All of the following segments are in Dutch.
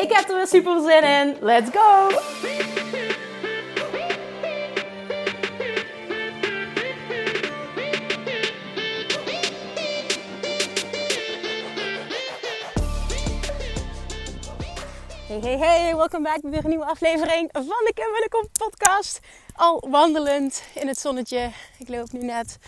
Ik heb er weer super zin in. Let's go! Hey, hey, hey, welkom bij weer een nieuwe aflevering van de Kim podcast. Al wandelend in het zonnetje. Ik loop nu net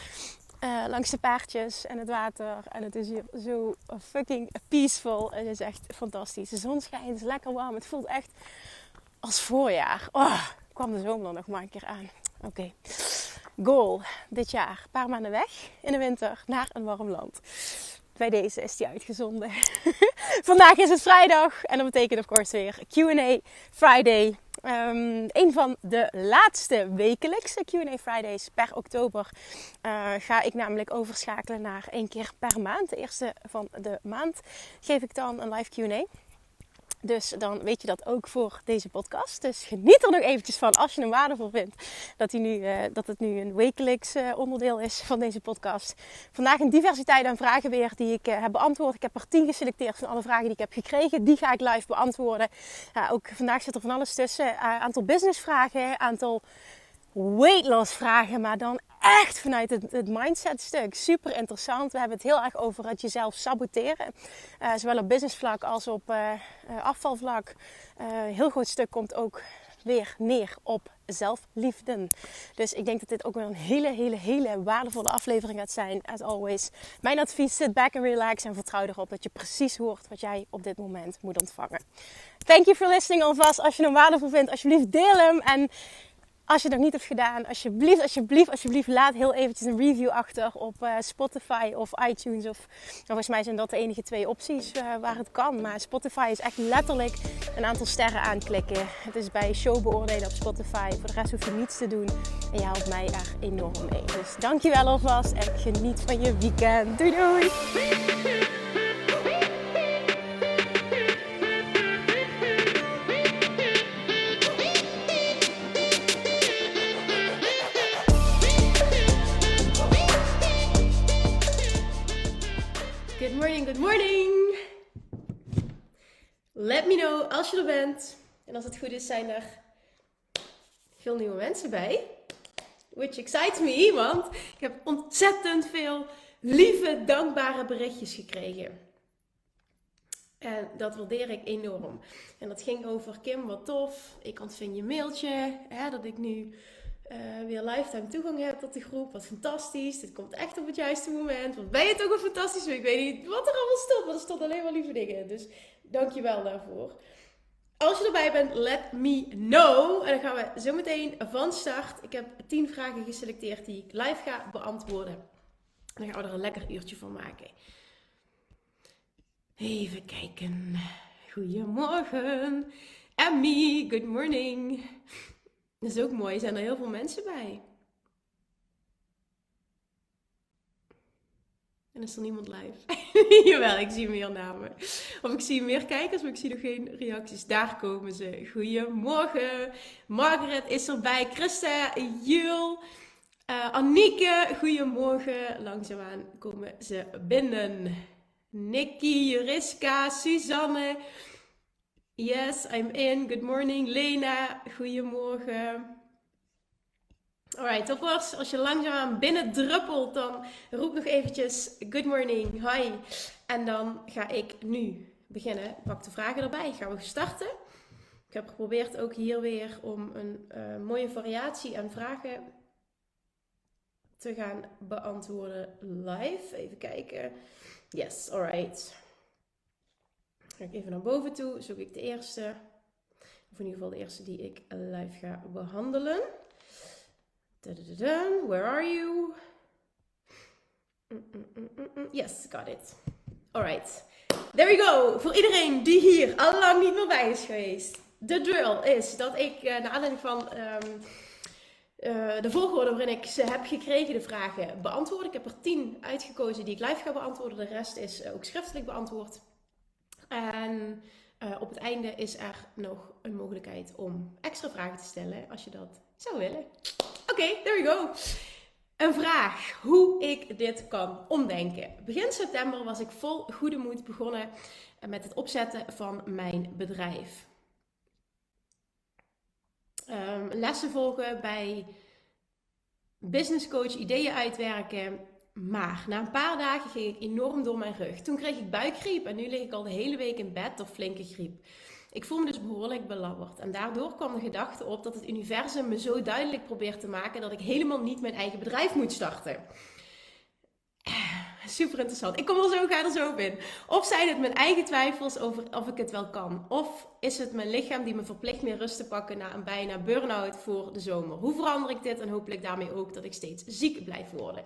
uh, langs de paardjes en het water. En het is hier zo fucking peaceful. Het is echt fantastisch. De zon schijnt, is lekker warm. Het voelt echt als voorjaar. Oh, kwam de zomer nog maar een keer aan. Oké. Goal dit jaar. Een paar maanden weg in de winter naar een warm land. Bij deze is die uitgezonden. Vandaag is het vrijdag en dat betekent of course weer Q&A Friday. Um, een van de laatste wekelijkse QA Fridays per oktober uh, ga ik namelijk overschakelen naar één keer per maand. De eerste van de maand geef ik dan een live QA. Dus dan weet je dat ook voor deze podcast. Dus geniet er nog eventjes van als je hem waardevol vindt. Dat, hij nu, uh, dat het nu een wekelijks uh, onderdeel is van deze podcast. Vandaag een diversiteit aan vragen weer die ik uh, heb beantwoord. Ik heb er tien geselecteerd van alle vragen die ik heb gekregen. Die ga ik live beantwoorden. ook vandaag zit er van alles tussen. aantal businessvragen, aantal weight loss vragen. Maar dan echt vanuit het, mindset stuk. Super interessant. We hebben het heel erg over het jezelf saboteren. Uh, zowel op businessvlak als op uh, afvalvlak. heel groot stuk komt ook weer neer op zelfliefde. Dus ik denk dat dit ook weer een hele, hele, hele waardevolle aflevering gaat zijn. As always. Mijn advies, sit back and relax en vertrouw erop dat je precies hoort wat jij op dit moment moet ontvangen. Thank you for listening alvast. Als je hem waardevol vindt, alsjeblieft deel hem. En als je nog niet hebt gedaan, alsjeblieft, alsjeblieft, alsjeblieft, laat heel eventjes een review achter op uh, Spotify of iTunes. Of nou, volgens mij zijn dat de enige twee opties uh, waar het kan. Maar Spotify is echt letterlijk een aantal sterren aanklikken. Het is bij show beoordelen op Spotify. Voor de rest hoef je niets te doen. En je helpt mij er enorm mee. Dus dankjewel alvast en geniet van je weekend. Doei doei! Morning, good morning. Let me know als je er bent. En als het goed is, zijn er veel nieuwe mensen bij. Which excites me, want ik heb ontzettend veel lieve, dankbare berichtjes gekregen. En dat waardeer ik enorm. En dat ging over Kim, wat tof. Ik ontving je mailtje hè, dat ik nu uh, weer lifetime toegang heb tot de groep. Wat fantastisch. Dit komt echt op het juiste moment. Wat ben je toch een fantastisch. Ik weet niet wat er allemaal stond. Maar er stond alleen maar lieve dingen. Dus dank je wel daarvoor. Als je erbij bent, let me know. En dan gaan we zo meteen van start. Ik heb 10 vragen geselecteerd die ik live ga beantwoorden. En dan gaan we er een lekker uurtje van maken. Even kijken. Goedemorgen. Emmy, good morning. Dat is ook mooi, zijn er heel veel mensen bij. En is er niemand live? Jawel, ik zie meer namen. Of ik zie meer kijkers, maar ik zie nog geen reacties. Daar komen ze. Goedemorgen. Margaret is erbij. Christa, Jul, uh, Annieke. Goedemorgen. Langzaamaan komen ze binnen. Nikki, Juriska, Suzanne. Yes, I'm in. Good morning, Lena. Goedemorgen. Alright, toppers. Als je langzaam binnen druppelt, dan roep nog eventjes good morning, hi. En dan ga ik nu beginnen. Pak de vragen erbij. Gaan we starten. Ik heb geprobeerd ook hier weer om een uh, mooie variatie aan vragen te gaan beantwoorden live. Even kijken. Yes, alright. Ga ik even naar boven toe, zoek ik de eerste. Of in ieder geval de eerste die ik live ga behandelen. Where are you? Yes, got it. Alright. There we go. Voor iedereen die hier al lang niet meer bij is geweest. de drill is dat ik, uh, naar aanleiding van ehm, eh, de volgorde waarin ik ze heb gekregen, de vragen beantwoord. Ik heb er tien uitgekozen die ik live ga beantwoorden. De rest is ook schriftelijk beantwoord. En op het einde is er nog een mogelijkheid om extra vragen te stellen als je dat zou willen. Oké, there we go. Een vraag hoe ik dit kan omdenken. Begin september was ik vol goede moed begonnen met het opzetten van mijn bedrijf. Um, lessen volgen bij business coach, ideeën uitwerken. Maar na een paar dagen ging ik enorm door mijn rug. Toen kreeg ik buikgriep en nu lig ik al de hele week in bed door flinke griep. Ik voel me dus behoorlijk belabberd. En daardoor kwam de gedachte op dat het universum me zo duidelijk probeert te maken dat ik helemaal niet mijn eigen bedrijf moet starten. Super interessant. Ik kom er zo, ga er zo op in. Of zijn het mijn eigen twijfels over of ik het wel kan? Of is het mijn lichaam die me verplicht meer rust te pakken na een bijna burn-out voor de zomer? Hoe verander ik dit en hopelijk daarmee ook dat ik steeds ziek blijf worden?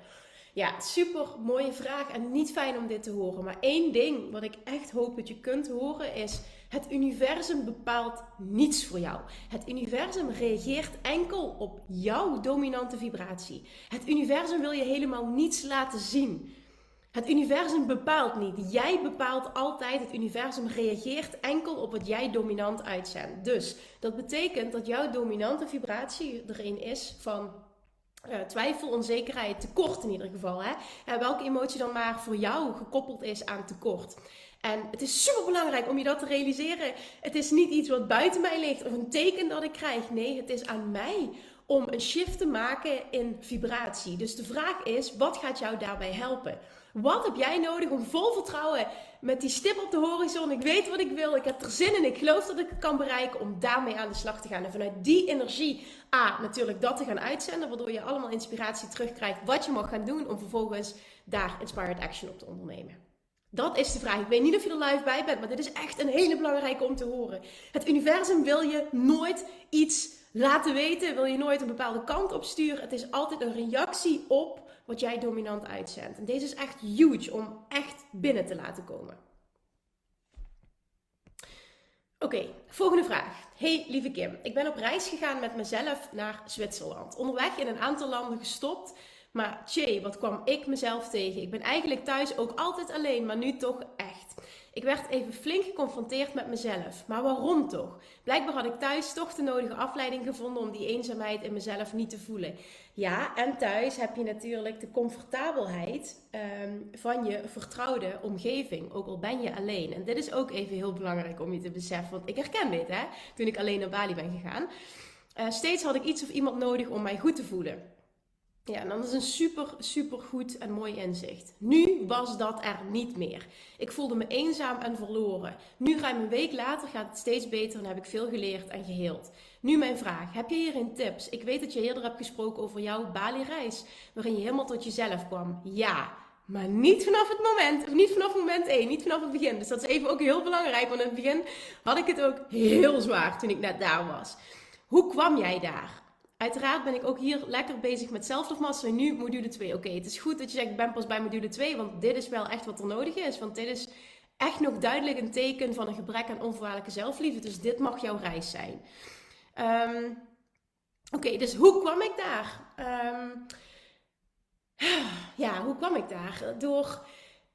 Ja, super mooie vraag en niet fijn om dit te horen. Maar één ding wat ik echt hoop dat je kunt horen is: het universum bepaalt niets voor jou. Het universum reageert enkel op jouw dominante vibratie. Het universum wil je helemaal niets laten zien. Het universum bepaalt niet. Jij bepaalt altijd. Het universum reageert enkel op wat jij dominant uitzendt. Dus dat betekent dat jouw dominante vibratie erin is van uh, twijfel, onzekerheid, tekort in ieder geval. Hè? Uh, welke emotie dan maar voor jou gekoppeld is aan tekort. En het is super belangrijk om je dat te realiseren. Het is niet iets wat buiten mij ligt of een teken dat ik krijg. Nee, het is aan mij om een shift te maken in vibratie. Dus de vraag is: wat gaat jou daarbij helpen? Wat heb jij nodig om vol vertrouwen met die stip op de horizon? Ik weet wat ik wil, ik heb er zin in, ik geloof dat ik het kan bereiken om daarmee aan de slag te gaan. En vanuit die energie, A, natuurlijk dat te gaan uitzenden, waardoor je allemaal inspiratie terugkrijgt wat je mag gaan doen om vervolgens daar inspired action op te ondernemen. Dat is de vraag. Ik weet niet of je er live bij bent, maar dit is echt een hele belangrijke om te horen. Het universum wil je nooit iets laten weten, wil je nooit een bepaalde kant op sturen. Het is altijd een reactie op wat jij dominant uitzendt. En deze is echt huge om echt binnen te laten komen. Oké, volgende vraag. Hey lieve Kim, ik ben op reis gegaan met mezelf naar Zwitserland. Onderweg in een aantal landen gestopt. Maar tjee, wat kwam ik mezelf tegen? Ik ben eigenlijk thuis ook altijd alleen, maar nu toch echt. Ik werd even flink geconfronteerd met mezelf. Maar waarom toch? Blijkbaar had ik thuis toch de nodige afleiding gevonden om die eenzaamheid in mezelf niet te voelen. Ja, en thuis heb je natuurlijk de comfortabelheid ehm, van je vertrouwde omgeving, ook al ben je alleen. En dit is ook even heel belangrijk om je te beseffen, want ik herken dit hè, toen ik alleen naar Bali ben gegaan. Uh, steeds had ik iets of iemand nodig om mij goed te voelen. Ja, en dat is een super, super goed en mooi inzicht. Nu was dat er niet meer. Ik voelde me eenzaam en verloren. Nu, ruim een week later, gaat het steeds beter en heb ik veel geleerd en geheeld. Nu mijn vraag, heb je hierin tips? Ik weet dat je eerder hebt gesproken over jouw Bali-reis, waarin je helemaal tot jezelf kwam. Ja, maar niet vanaf het moment, of niet vanaf moment 1, niet vanaf het begin. Dus dat is even ook heel belangrijk, want in het begin had ik het ook heel zwaar toen ik net daar was. Hoe kwam jij daar? Uiteraard ben ik ook hier lekker bezig met zelfdorfmaster. Nu module 2. Oké, het is goed dat je zegt, ik ben pas bij module 2. Want dit is wel echt wat er nodig is. Want dit is echt nog duidelijk een teken van een gebrek aan onvoorwaardelijke zelfliefde. Dus dit mag jouw reis zijn. Ehm, oké, dus hoe kwam ik daar? Ehm, ja, hoe kwam ik daar? Door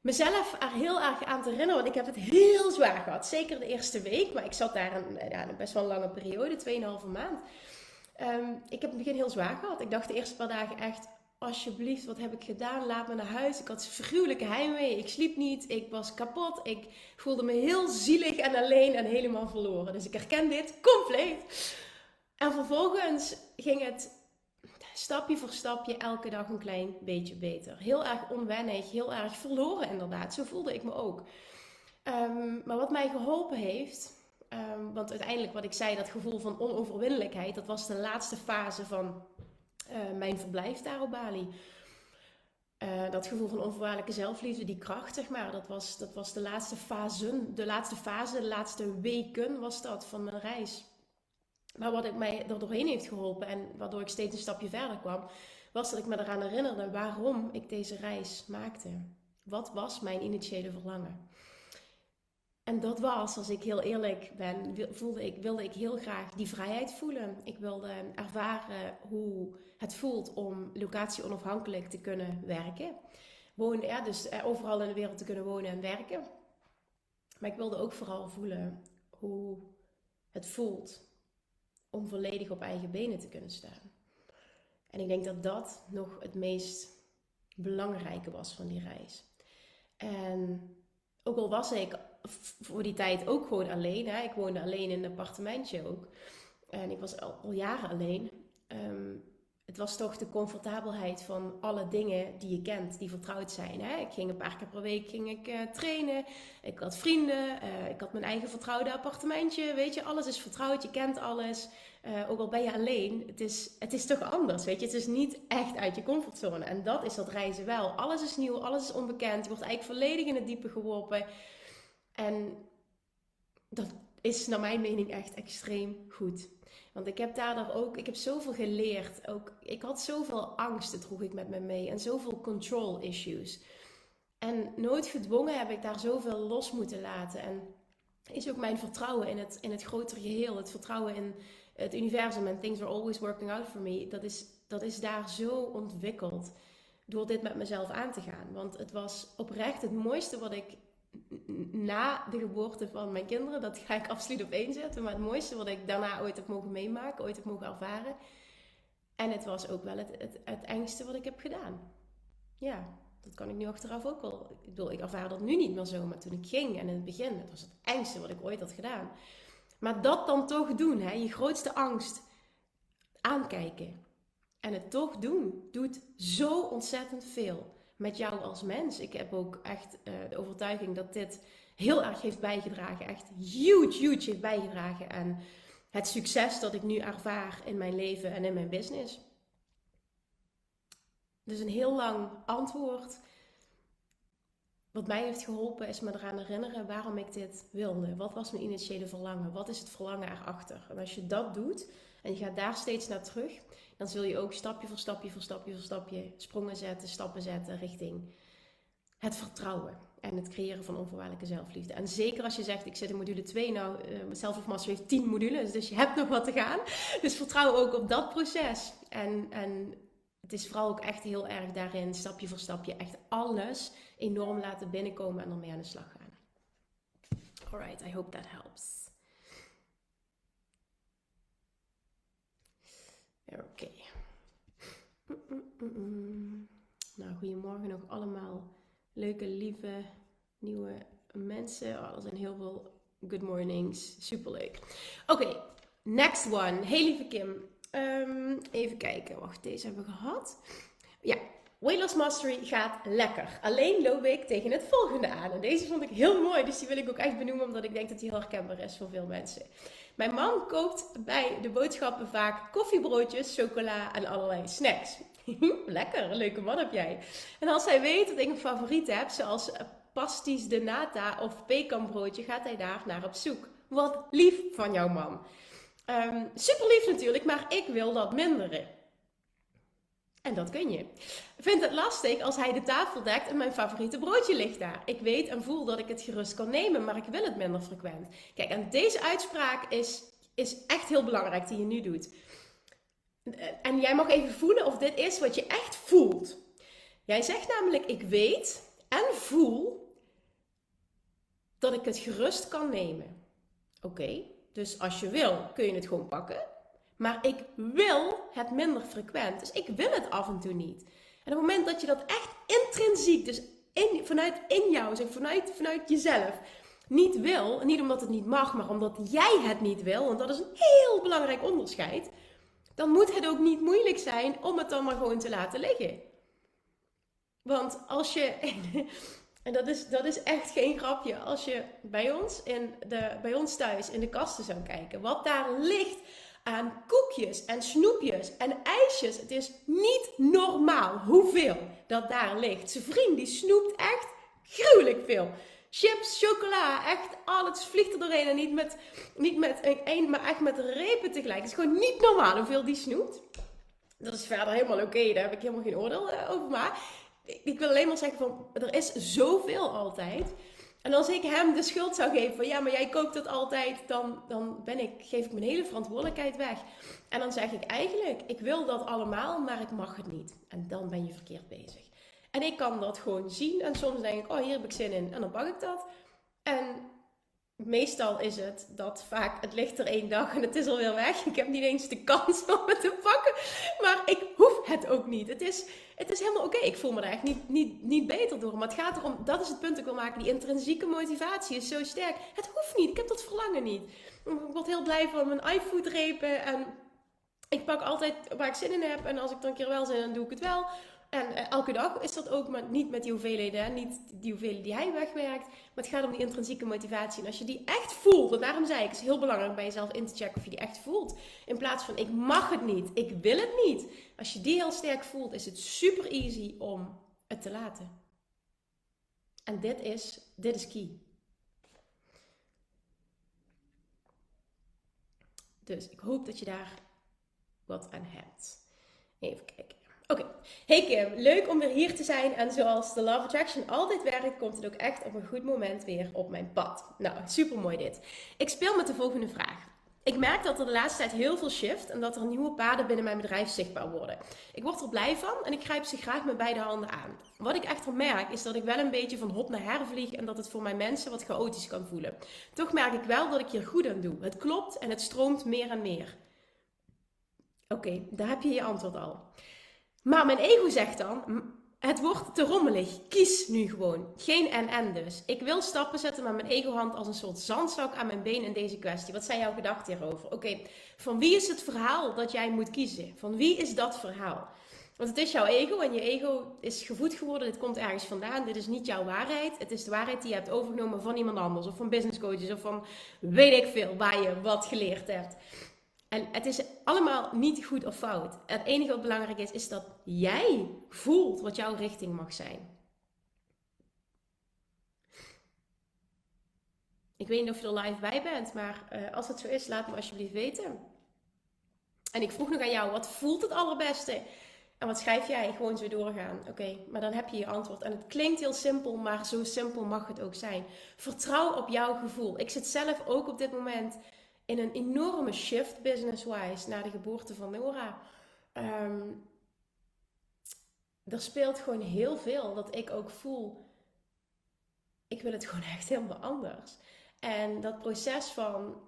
mezelf er heel erg aan te herinneren. Want ik heb het heel zwaar gehad. Zeker de eerste week. Maar ik zat daar een, ja, best wel lange periode. 2,5 maand. Ehm, ik heb het begin heel zwaar gehad. Ik dacht de eerste paar dagen echt, alsjeblieft, wat heb ik gedaan? Laat me naar huis. Ik had figuurlijke heimwee. Ik sliep niet. Ik was kapot. Ik voelde me heel zielig en alleen en helemaal verloren. Dus ik herken dit compleet. En vervolgens ging het stapje voor stapje elke dag een klein beetje beter. Heel erg onwennig, heel erg verloren inderdaad. Zo voelde ik me ook. Ehm, maar wat mij geholpen heeft, Ehm, want uiteindelijk, wat ik zei, dat gevoel van onoverwinnelijkheid, dat was de laatste fase van uh, mijn verblijf daar op Bali. Uh, dat gevoel van onvoorwaardelijke zelfliefde, die kracht, zeg maar, dat was, dat was de laatste fase, de laatste fase, de laatste weken was dat van mijn reis. Maar wat ik mij er doorheen heeft geholpen en waardoor ik steeds een stapje verder kwam, was dat ik me eraan herinnerde waarom ik deze reis maakte. Wat was mijn initiële verlangen? En dat was, als ik heel eerlijk ben, voelde ik, wilde ik heel graag die vrijheid voelen. Ik wilde ervaren hoe het voelt om locatie onafhankelijk te kunnen werken. Wonen, ja, dus eh, overal in de wereld te kunnen wonen en werken. Maar ik wilde ook vooral voelen hoe het voelt om volledig op eigen benen te kunnen staan. En ik denk dat dat nog het meest belangrijke was van die reis. En ook al was ik voor die tijd ook gewoon alleen. Hè. Ik woonde alleen in een appartementje ook. En ik was al, jaren alleen. Ehm, het was toch de comfortabelheid van alle dingen die je kent, die vertrouwd zijn. Hè? Ik ging een paar keer per week ging ik, uh, trainen. Ik had vrienden. Uh, ik had mijn eigen vertrouwde appartementje. Weet je, alles is vertrouwd. Je kent alles. Uh, ook al ben je alleen. Het is, het is toch anders. Weet je, het is niet echt uit je comfortzone. En dat is dat reizen wel. Alles is nieuw. Alles is onbekend. Je wordt eigenlijk volledig in het diepe geworpen. En dat is naar mijn mening echt extreem goed. Want ik heb daardoor ook, ik heb zoveel geleerd. Ook, ik had zoveel angsten, droeg ik met me mee. En zoveel control issues. En nooit gedwongen heb ik daar zoveel los moeten laten. En is ook mijn vertrouwen in het, in het grotere geheel. Het vertrouwen in het universum en things are always working out for me. Dat is, dat is daar zo ontwikkeld door dit met mezelf aan te gaan. Want het was oprecht het mooiste wat ik na de geboorte van mijn kinderen, dat ga ik absoluut op één zetten. Maar het mooiste wat ik daarna ooit heb mogen meemaken, ooit heb mogen ervaren. En het was ook wel het, het, engste wat ik heb gedaan. Ja, dat kan ik nu achteraf ook wel. Ik bedoel, ik ervaar dat nu niet meer zo, maar toen ik ging en in het begin, het was het engste wat ik ooit had gedaan. Maar dat dan toch doen, hè, je grootste angst aankijken en het toch doen, doet zo ontzettend veel met jou als mens. Ik heb ook echt uh, de overtuiging dat dit heel erg heeft bijgedragen. Echt huge, huge heeft bijgedragen aan het succes dat ik nu ervaar in mijn leven en in mijn business. Dus een heel lang antwoord. Wat mij heeft geholpen is me eraan herinneren waarom ik dit wilde. Wat was mijn initiële verlangen? Wat is het verlangen erachter? En als je dat doet en je gaat daar steeds naar terug, dan zul je ook stapje voor stapje voor stapje voor stapje sprongen zetten, stappen zetten richting het vertrouwen en het creëren van onvoorwaardelijke zelfliefde. En zeker als je zegt, ik zit in module 2, nou, uh, Self of Mastery heeft 10 modules, dus je hebt nog wat te gaan. Dus vertrouw ook op dat proces. En, en het is vooral ook echt heel erg daarin, stapje voor stapje, echt alles enorm laten binnenkomen en ermee aan de slag gaan. Alright, I hope that helps. Oké. Nou, goedemorgen nog allemaal leuke, lieve, nieuwe mensen. Oh, er zijn heel veel good mornings. Superleuk. Oké, next one. Hey lieve Kim. Um, even kijken. Wacht, deze hebben we gehad. Ja, Weight Loss Mastery gaat lekker. Alleen loop ik tegen het volgende aan. En deze vond ik heel mooi, dus die wil ik ook echt benoemen, omdat ik denk dat die heel herkenbaar is voor veel mensen. Mijn man koopt bij de boodschappen vaak koffiebroodjes, chocola en allerlei snacks. lekker, leuke man heb jij. En als hij weet dat ik een favoriet heb, zoals pasties de nata of pekanbroodje, gaat hij daar naar op zoek. Wat lief van jouw man. Um, super lief natuurlijk, maar ik wil dat minderen. En dat kun je. Ik vind het lastig als hij de tafel dekt en mijn favoriete broodje ligt daar. Ik weet en voel dat ik het gerust kan nemen, maar ik wil het minder frequent. Kijk, en deze uitspraak is, is echt heel belangrijk die je nu doet. En jij mag even voelen of dit is wat je echt voelt. Jij zegt namelijk: Ik weet en voel dat ik het gerust kan nemen. Oké, dus als je wil, kun je het gewoon pakken. Maar ik wil het minder frequent. Dus ik wil het af en toe niet. En op het moment dat je dat echt intrinsiek, dus vanuit in jou, zeg, vanuit, vanuit jezelf, niet wil, niet omdat het niet mag, maar omdat jij het niet wil, want dat is een heel belangrijk onderscheid, dan moet het ook niet moeilijk zijn om het dan maar gewoon te laten liggen. Want als je, en dat is, dat is echt geen grapje, als je bij ons, in de, bij ons thuis in de kasten zou kijken, wat daar ligt aan koekjes en snoepjes en ijsjes. Het is niet normaal hoeveel dat daar ligt. Zijn vriend die snoept echt gruwelijk veel. Chips, chocola, echt alles vliegt er doorheen. En niet met, niet met één, maar echt met repen tegelijk. Het is gewoon niet normaal hoeveel die snoept. Dat is verder helemaal oké, daar heb ik helemaal geen oordeel eh, over. Maar ik wil alleen maar zeggen van, er is zoveel altijd. En als ik hem de schuld zou geven van ja, maar jij koopt dat altijd, dan, dan ben ik, geef ik mijn hele verantwoordelijkheid weg. En dan zeg ik eigenlijk, ik wil dat allemaal, maar ik mag het niet. En dan ben je verkeerd bezig. En ik kan dat gewoon zien en soms denk ik, oh hier heb ik zin in en dan pak ik dat. En meestal is het dat vaak het ligt er één dag en het is alweer weg. Ik heb niet eens de kans om het te pakken, maar ik hoef het ook niet. Het is, het is helemaal oké. Ik voel me daar echt niet, niet, niet beter door. Maar het gaat erom, dat is het punt dat ik wil maken. Die intrinsieke motivatie is zo sterk. Het hoeft niet. Ik heb dat verlangen niet. Ik word heel blij van mijn iFood repen en ik pak altijd waar ik zin in heb. En als ik dan een keer wel zin dan doe ik het wel. En eh, elke dag is dat ook, maar niet met die hoeveelheden, niet die hoeveelheden die hij wegwerkt. Maar het gaat om die intrinsieke motivatie. En als je die echt voelt, en daarom zei ik, het is heel belangrijk bij jezelf in te checken of je die echt voelt. In plaats van ik mag het niet, ik wil het niet. Als je die heel sterk voelt, is het super easy om het te laten. En dit is, dit is key. Dus ik hoop dat je daar wat aan hebt. Even kijken. Oké, hey Kim, leuk om weer hier te zijn. En zoals de Love Attraction altijd werkt, komt het ook echt op een goed moment weer op mijn pad. Nou, super mooi dit. Ik speel met de volgende vraag. Ik merk dat er de laatste tijd heel veel shift en dat er nieuwe paden binnen mijn bedrijf zichtbaar worden. Ik word er blij van en ik grijp ze graag met beide handen aan. Wat ik echter merk is dat ik wel een beetje van hop naar her vlieg en dat het voor mijn mensen wat chaotisch kan voelen. Toch merk ik wel dat ik hier goed aan doe. Het klopt en het stroomt meer en meer. Oké, daar heb je je antwoord al. Maar mijn ego zegt dan, het wordt te rommelig. Kies nu gewoon. Geen en-en dus. Ik wil stappen zetten, maar mijn ego-hand als een soort zandzak aan mijn been in deze kwestie. Wat zijn jouw gedachten hierover? Oké, van wie is het verhaal dat jij moet kiezen? Van wie is dat verhaal? Want het is jouw ego en je ego is gevoed geworden. Dit komt ergens vandaan. Dit is niet jouw waarheid. Het is de waarheid die je hebt overgenomen van iemand anders. Of van business coaches. Of van weet ik veel waar je wat geleerd hebt. En het is allemaal niet goed of fout. Het enige wat belangrijk is, is dat jij voelt wat jouw richting mag zijn. Ik weet niet of je er live bij bent, maar uh, als het zo is, laat me alsjeblieft weten. En ik vroeg nog aan jou, wat voelt het allerbeste? En wat schrijf jij? Gewoon zo doorgaan. Oké, maar dan heb je je antwoord. En het klinkt heel simpel, maar zo simpel mag het ook zijn. Vertrouw op jouw gevoel. Ik zit zelf ook op dit moment in een enorme shift business-wise na de geboorte van Nora. Um, er speelt gewoon heel veel dat ik ook voel. Ik wil het gewoon echt helemaal anders. En dat proces van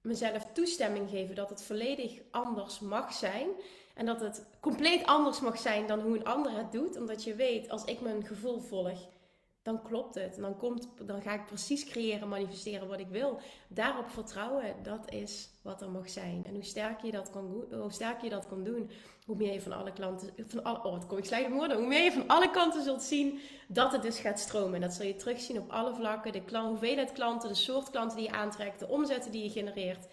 mezelf toestemming geven dat het volledig anders mag zijn. En dat het compleet anders mag zijn dan hoe een ander het doet. Omdat je weet, als ik mijn gevoel volg, dan klopt het. Dan, komt, dan ga ik precies creëren, manifesteren wat ik wil. Daarop vertrouwen, dat is wat er mag zijn. En hoe sterker je dat kan, hoe sterker je dat kan doen, hoe meer je van alle klanten, van alle, oh wat kom ik slecht hoe meer je van alle kanten zult zien dat het dus gaat stromen. En dat zul je terugzien op alle vlakken, de klant, hoeveelheid klanten, de soort klanten die je aantrekt, de omzetten die je genereert.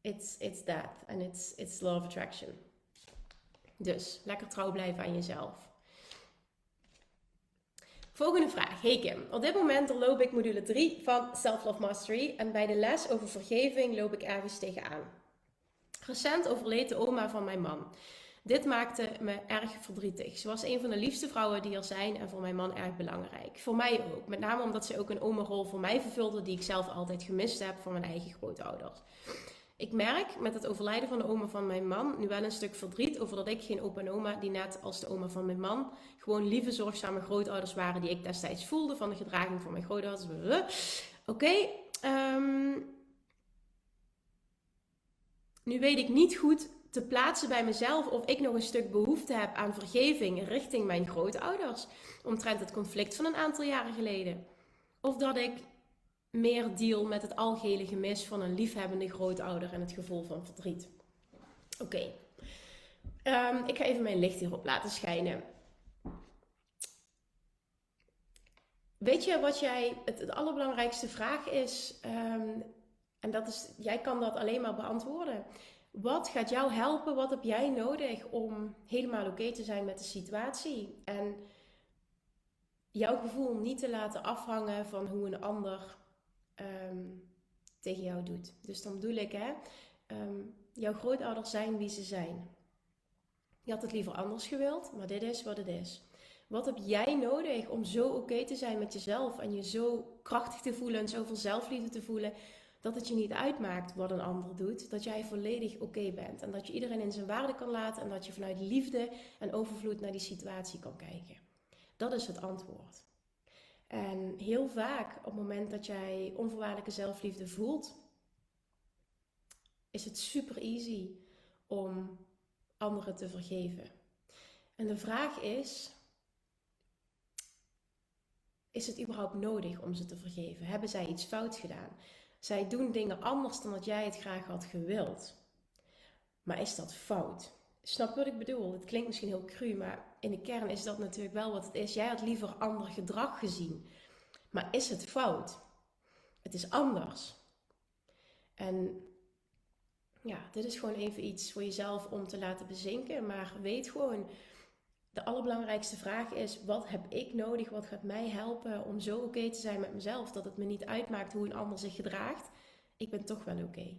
It's, it's that. And it's, it's love attraction. Dus, lekker trouw blijven aan jezelf. Volgende vraag. Hey Kim, op dit moment loop ik module 3 van Self Love Mastery en bij de les over vergeving loop ik ergens tegenaan. Recent overleed de oma van mijn man. Dit maakte me erg verdrietig. Ze was een van de liefste vrouwen die er zijn en voor mijn man erg belangrijk. Voor mij ook, met name omdat ze ook een oma-rol voor mij vervulde die ik zelf altijd gemist heb voor mijn eigen grootouders. Ik merk met het overlijden van de oma van mijn man nu wel een stuk verdriet over dat ik geen opa en oma, die net als de oma van mijn man, gewoon lieve, zorgzame grootouders waren die ik destijds voelde van de gedraging van mijn grootouders. Oké, ehm, nu weet ik niet goed te plaatsen bij mezelf of ik nog een stuk behoefte heb aan vergeving richting mijn grootouders, omtrent het conflict van een aantal jaren geleden. Of dat ik meer deal met het algehele gemis van een liefhebbende grootouder en het gevoel van verdriet. Oké, ehm, ik ga even mijn licht hierop laten schijnen. Weet je wat jij, het, allerbelangrijkste vraag is, ehm, en dat is, jij kan dat alleen maar beantwoorden. Wat gaat jou helpen? Wat heb jij nodig om helemaal oké te zijn met de situatie? En jouw gevoel niet te laten afhangen van hoe een ander Ehm, tegen jou doet. Dus dan bedoel ik, hè, ehm, jouw grootouders zijn wie ze zijn. Je had het liever anders gewild, maar dit is wat het is. Wat heb jij nodig om zo oké te zijn met jezelf en je zo krachtig te voelen en zoveel zelfliefde te voelen dat het je niet uitmaakt wat een ander doet, dat jij volledig oké bent en dat je iedereen in zijn waarde kan laten en dat je vanuit liefde en overvloed naar die situatie kan kijken. Dat is het antwoord. En heel vaak op het moment dat jij onvoorwaardelijke zelfliefde voelt, is het super easy om anderen te vergeven. En de vraag is: is het überhaupt nodig om ze te vergeven? Hebben zij iets fout gedaan? Zij doen dingen anders dan dat jij het graag had gewild. Maar is dat fout? Snap wat ik bedoel? Het klinkt misschien heel cru, maar in de kern is dat natuurlijk wel wat het is. Jij had liever ander gedrag gezien. Maar is het fout? Het is anders. En ja, dit is gewoon even iets voor jezelf om te laten bezinken. Maar weet gewoon, de allerbelangrijkste vraag is: wat heb ik nodig? Wat gaat mij helpen om zo oké te zijn met mezelf dat het me niet uitmaakt hoe een ander zich gedraagt? Ik ben toch wel oké.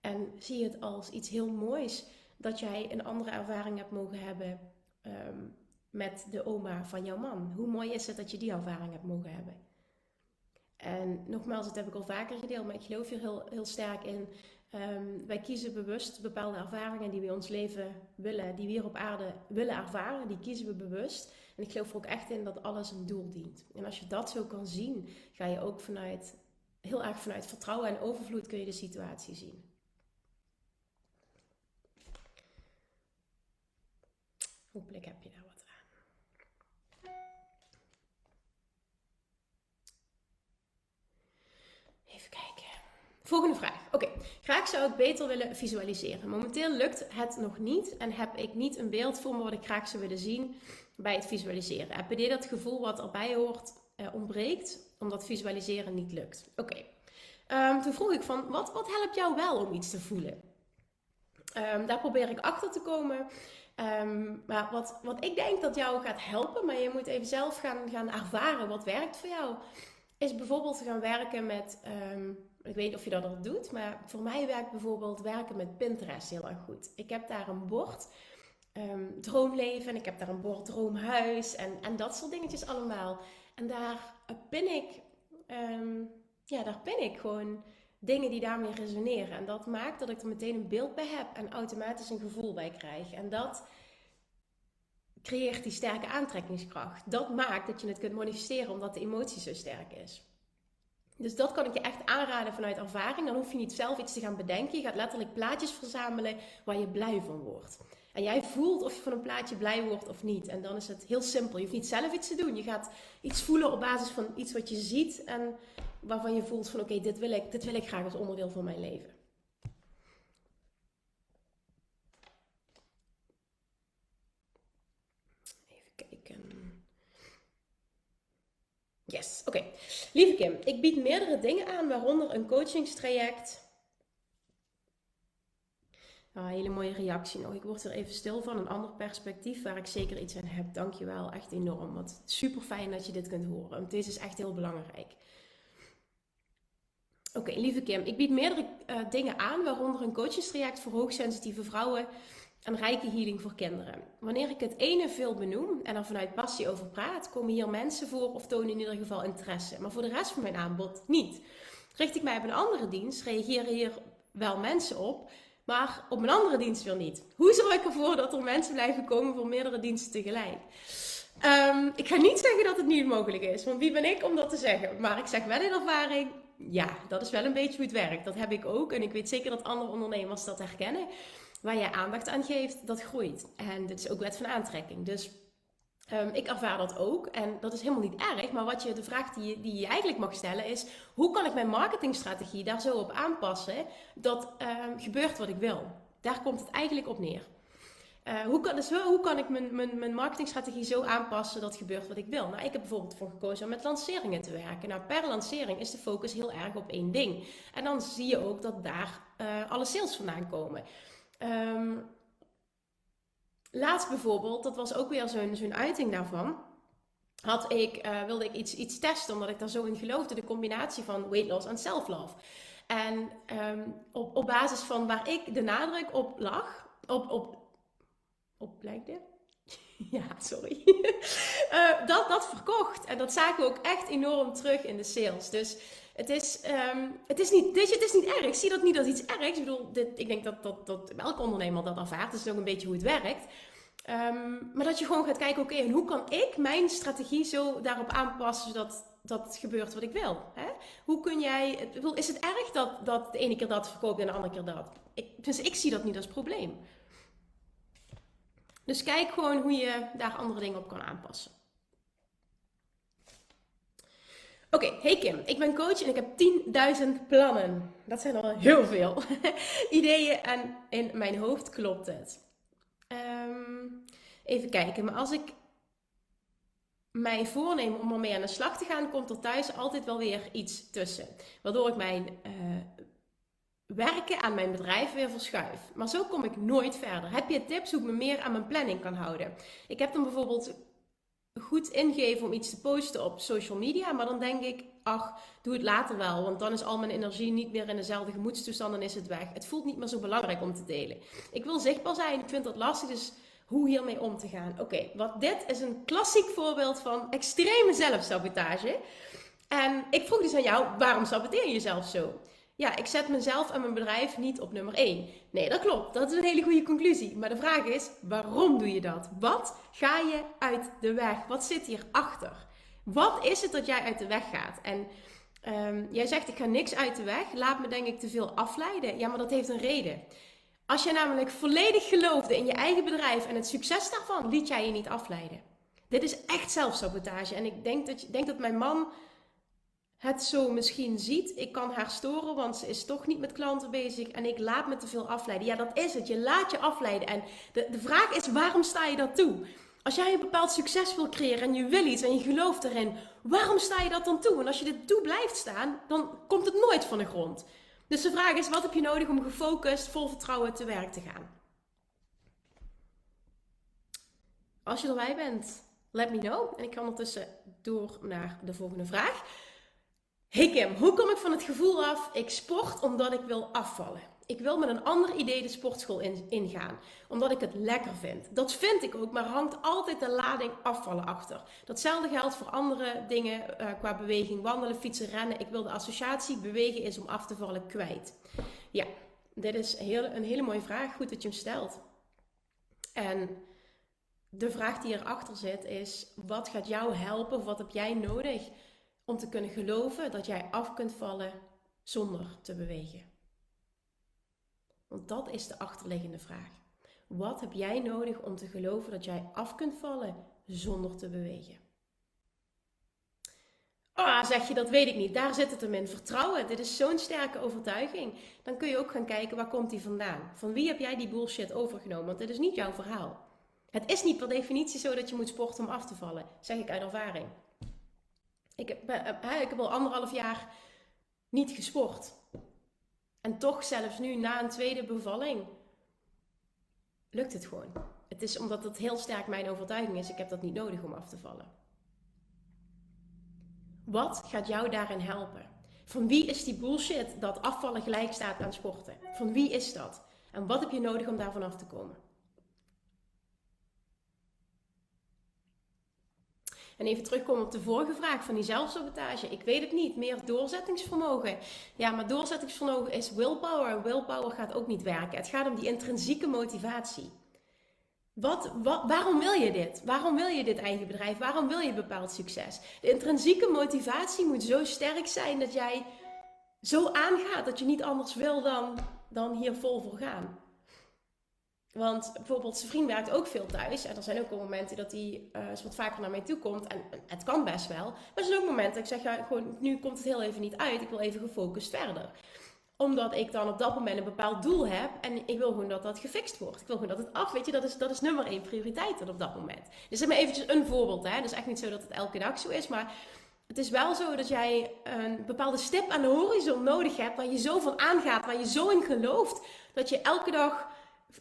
En zie het als iets heel moois dat jij een andere ervaring hebt mogen hebben ehm, met de oma van jouw man. Hoe mooi is het dat je die ervaring hebt mogen hebben? En nogmaals, dat heb ik al vaker gedeeld, maar ik geloof hier heel, heel sterk in. Um, wij kiezen bewust bepaalde ervaringen die we ons leven willen, die we hier op aarde willen ervaren, die kiezen we bewust. En ik geloof er ook echt in dat alles een doel dient. En als je dat zo kan zien, ga je ook vanuit, heel erg vanuit vertrouwen en overvloed kun je de situatie zien. Hopelijk heb je daar wat aan. Even kijken. Volgende vraag. Oké, graag zou ik beter willen visualiseren. Momenteel lukt het nog niet en heb ik niet een beeld voor me wat ik graag zou willen zien bij het visualiseren. Heb je dat gevoel wat erbij hoort eh, ontbreekt, omdat visualiseren niet lukt? Oké. Ehm, toen vroeg ik van, wat, wat helpt jou wel om iets te voelen? Um, daar probeer ik achter te komen. Um, maar wat, wat ik denk dat jou gaat helpen, maar je moet even zelf gaan, gaan ervaren wat werkt voor jou, is bijvoorbeeld te gaan werken met ik weet niet of je dat al doet, maar voor mij werkt bijvoorbeeld werken met Pinterest heel erg goed. Ik heb daar een bord, um, droomleven, en ik heb daar een bord droomhuis en, en dat soort dingetjes allemaal. En daar pin ik, ja, daar pin ik gewoon dingen die daarmee resoneren. En dat maakt dat ik er meteen een beeld bij heb en automatisch een gevoel bij krijg. En dat creëert die sterke aantrekkingskracht. Dat maakt dat je het kunt manifesteren omdat de emotie zo sterk is. Dus dat kan ik je echt aanraden vanuit ervaring. Dan hoef je niet zelf iets te gaan bedenken. Je gaat letterlijk plaatjes verzamelen waar je blij van wordt. En jij voelt of je van een plaatje blij wordt of niet. En dan is het heel simpel. Je hoeft niet zelf iets te doen. Je gaat iets voelen op basis van iets wat je ziet en waarvan je voelt van oké, dit wil ik, dit wil ik graag als onderdeel van mijn leven. Yes, oké. Lieve Kim, ik bied meerdere dingen aan, waaronder een coachingstraject. Nou, hele mooie reactie nog. Ik word er even stil van. Een ander perspectief waar ik zeker iets aan heb. Dankjewel, echt enorm. Wat super fijn dat je dit kunt horen. Want deze is echt heel belangrijk. Oké, lieve Kim, ik bied meerdere uh, dingen aan, waaronder een coachingstraject voor hoogsensitieve vrouwen een rijke healing voor kinderen. Wanneer ik het ene veel benoem en er vanuit passie over praat, komen hier mensen voor of tonen in ieder geval interesse. Maar voor de rest van mijn aanbod niet. Richt ik mij op een andere dienst, reageren hier wel mensen op, maar op een andere dienst weer niet. Hoe zorg ik ervoor dat er mensen blijven komen voor meerdere diensten tegelijk? Ehm, ik ga niet zeggen dat het niet mogelijk is, want wie ben ik om dat te zeggen? Maar ik zeg wel in ervaring, ja, dat is wel een beetje hoe het werkt. Dat heb ik ook en ik weet zeker dat andere ondernemers dat herkennen waar jij aandacht aan geeft, dat groeit. En dit is ook wet van aantrekking. Dus um, ik ervaar dat ook. En dat is helemaal niet erg. Maar wat je, de vraag die je, die je eigenlijk mag stellen is: hoe kan ik mijn marketingstrategie daar zo op aanpassen dat um, gebeurt wat ik wil? Daar komt het eigenlijk op neer. Uh, hoe, kan, dus hoe kan ik mijn, mijn, mijn marketingstrategie zo aanpassen dat gebeurt wat ik wil? Nou, ik heb bijvoorbeeld voor gekozen om met lanceringen te werken. Nou, per lancering is de focus heel erg op één ding. En dan zie je ook dat daar uh, alle sales vandaan komen. Um, laatst bijvoorbeeld, dat was ook weer zo'n uiting daarvan. Had ik, uh, wilde ik iets, iets testen, omdat ik daar zo in geloofde. De combinatie van weight loss en self-love. En um, op, op basis van waar ik de nadruk op lag, op, op, op lijkt ja, sorry. uh, dat, dat verkocht. En dat zagen we ook echt enorm terug in de sales. Dus het is, um, het is, niet, dit, het is niet erg. Ik zie dat niet als iets ergs. Ik bedoel, dit, ik denk dat, dat, dat elke ondernemer dat ervaart. Dat is ook een beetje hoe het werkt. Um, maar dat je gewoon gaat kijken, oké, hoe kan ik mijn strategie zo daarop aanpassen zodat dat gebeurt wat ik wil? Hè? Hoe kun jij, is het erg dat, dat de ene keer dat verkoopt en de andere keer dat? Dus ik zie dat niet als probleem. Dus kijk gewoon hoe je daar andere dingen op kan aanpassen. Oké, hey Kim, ik ben coach en ik heb 10.000 plannen. Dat zijn al heel veel ideeën en in mijn hoofd klopt het. Um, even kijken, maar als ik mij voorneem om ermee aan de slag te gaan, komt er thuis altijd wel weer iets tussen. Waardoor ik mijn uh, werken aan mijn bedrijf weer verschuif. Maar zo kom ik nooit verder. Heb je tips hoe ik me meer aan mijn planning kan houden? Ik heb dan bijvoorbeeld goed ingeven om iets te posten op social media, maar dan denk ik, ach, doe het later wel, want dan is al mijn energie niet meer in dezelfde gemoedstoestand en is het weg. Het voelt niet meer zo belangrijk om te delen. Ik wil zichtbaar zijn, ik vind dat lastig, dus hoe hiermee om te gaan. Oké, wat dit is een klassiek voorbeeld van extreme zelfsabotage. En ik vroeg dus aan jou, waarom saboteer je jezelf zo? Ja, ik zet mezelf en mijn bedrijf niet op nummer 1. Nee, dat klopt. Dat is een hele goede conclusie. Maar de vraag is, waarom doe je dat? Wat ga je uit de weg? Wat zit hierachter? Wat is het dat jij uit de weg gaat? En um, jij zegt, ik ga niks uit de weg. Laat me denk ik te veel afleiden. Ja, maar dat heeft een reden. Als je namelijk volledig geloofde in je eigen bedrijf en het succes daarvan, liet jij je niet afleiden. Dit is echt zelfsabotage. En ik denk dat, denk dat mijn man het zo misschien ziet. Ik kan haar storen, want ze is toch niet met klanten bezig en ik laat me te veel afleiden. Ja, dat is het. Je laat je afleiden. En de, de vraag is, waarom sta je dat toe? Als jij een bepaald succes wil creëren en je wil iets en je gelooft erin, waarom sta je dat dan toe? En als je dit toe blijft staan, dan komt het nooit van de grond. Dus de vraag is, wat heb je nodig om gefocust, vol vertrouwen te werk te gaan? Als je erbij bent, let me know. En ik ga ondertussen door naar de volgende vraag. Hey Kim, hoe kom ik van het gevoel af, ik sport omdat ik wil afvallen? Ik wil met een ander idee de sportschool in, ingaan, omdat ik het lekker vind. Dat vind ik ook, maar hangt altijd de lading afvallen achter. Datzelfde geldt voor andere dingen uh, qua beweging, wandelen, fietsen, rennen. Ik wil de associatie bewegen is om af te vallen kwijt. Ja, dit is heel, een hele mooie vraag. Goed dat je hem stelt. En de vraag die erachter zit is: wat gaat jou helpen? Wat heb jij nodig om te kunnen geloven dat jij af kunt vallen zonder te bewegen? Want dat is de achterliggende vraag. Wat heb jij nodig om te geloven dat jij af kunt vallen zonder te bewegen? Ah, zeg je, dat weet ik niet. Daar zit het hem in. Vertrouwen, dit is zo'n sterke overtuiging. Dan kun je ook gaan kijken, waar komt die vandaan? Van wie heb jij die bullshit overgenomen? Want dit is niet jouw verhaal. Het is niet per definitie zo dat je moet sporten om af te vallen. Zeg ik uit ervaring. Ik heb, eh, ik heb al anderhalf jaar niet gesport. En toch zelfs nu, na een tweede bevalling, lukt het gewoon. Het is omdat het heel sterk mijn overtuiging is. Ik heb dat niet nodig om af te vallen. Wat gaat jou daarin helpen? Van wie is die bullshit dat afvallen gelijk staat aan sporten? Van wie is dat? En wat heb je nodig om daarvan af te komen? En even terugkomen op de vorige vraag van die zelfsabotage. Ik weet het niet. Meer doorzettingsvermogen. Ja, maar doorzettingsvermogen is willpower. Willpower gaat ook niet werken. Het gaat om die intrinsieke motivatie. Wat, waarom wil je dit? Waarom wil je dit eigen bedrijf? Waarom wil je bepaald succes? De intrinsieke motivatie moet zo sterk zijn dat jij zo aangaat dat je niet anders wil dan, dan hier vol voor gaan. Want bijvoorbeeld, zijn vriend werkt ook veel thuis. En er zijn ook wel momenten dat hij uh, wat vaker naar mij toe komt. En het kan best wel. Maar er zijn ook momenten dat ik zeg, ja, gewoon, nu komt het heel even niet uit. Ik wil even gefocust verder. Omdat ik dan op dat moment een bepaald doel heb. En ik wil gewoon dat dat gefixt wordt. Ik wil gewoon dat het af, weet je, dat is, dat is nummer één prioriteit op dat moment. Dus zeg maar eventjes een voorbeeld. Hè. Het is echt niet zo dat het elke dag zo is. Maar het is wel zo dat jij een bepaalde stip aan de horizon nodig hebt. Waar je zo van aangaat, waar je zo in gelooft. Dat je elke dag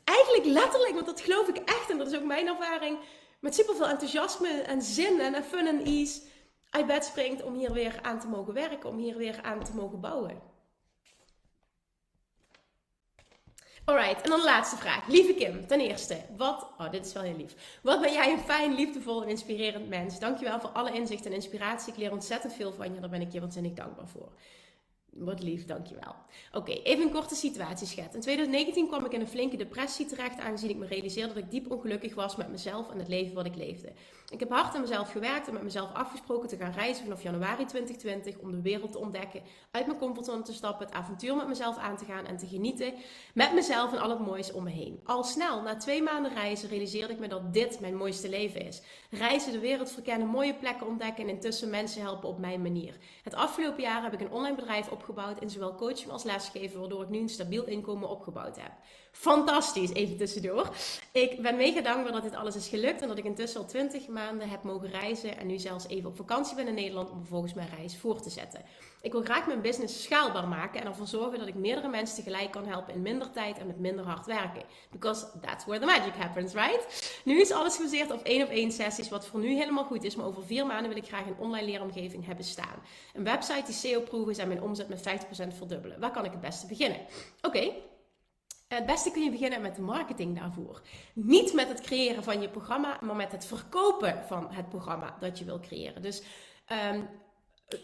eigenlijk letterlijk, want dat geloof ik echt en dat is ook mijn ervaring, met superveel enthousiasme en zin en fun en ease uit bed springt om hier weer aan te mogen werken, om hier weer aan te mogen bouwen. Alright, en dan de laatste vraag. Lieve Kim, ten eerste, wat... Oh, dit is wel heel lief. Wat ben jij een fijn, liefdevol en inspirerend mens. Dankjewel voor alle inzicht en inspiratie. Ik leer ontzettend veel van je. Daar ben ik je waanzinnig dankbaar voor. Wat lief, dankjewel. Oké, even een korte situatieschets. In 2019 kwam ik in een flinke depressie terecht, aangezien ik me realiseerde dat ik diep ongelukkig was met mezelf en het leven wat ik leefde. Ik heb hard aan mezelf gewerkt en met mezelf afgesproken te gaan reizen vanaf januari 2020 om de wereld te ontdekken, uit mijn comfortzone te stappen, het avontuur met mezelf aan te gaan en te genieten met mezelf en al het moois om me heen. Al snel, na twee maanden reizen, realiseerde ik me dat dit mijn mooiste leven is. Reizen, de wereld verkennen, mooie plekken ontdekken en intussen mensen helpen op mijn manier. Het afgelopen jaar heb ik een online bedrijf opgebouwd in zowel coaching als lesgeven, waardoor ik nu een stabiel inkomen opgebouwd heb. Fantastisch, even tussendoor. Ik ben mega dankbaar dat dit alles is gelukt en dat ik intussen al 20 maanden heb mogen reizen en nu zelfs even op vakantie ben in Nederland om vervolgens mijn reis voor te zetten. Ik wil graag mijn business schaalbaar maken en ervoor zorgen dat ik meerdere mensen tegelijk kan helpen in minder tijd en met minder hard werken. Because that's where the magic happens, right? Nu is alles gebaseerd op één op één sessies, wat voor nu helemaal goed is, maar over vier maanden wil ik graag een online leeromgeving hebben staan. Een website die SEO-proof is en mijn omzet met 50% verdubbelen. Waar kan ik het beste beginnen? Oké, het beste kun je beginnen met de marketing daarvoor. Niet met het creëren van je programma, maar met het verkopen van het programma dat je wil creëren. Dus um,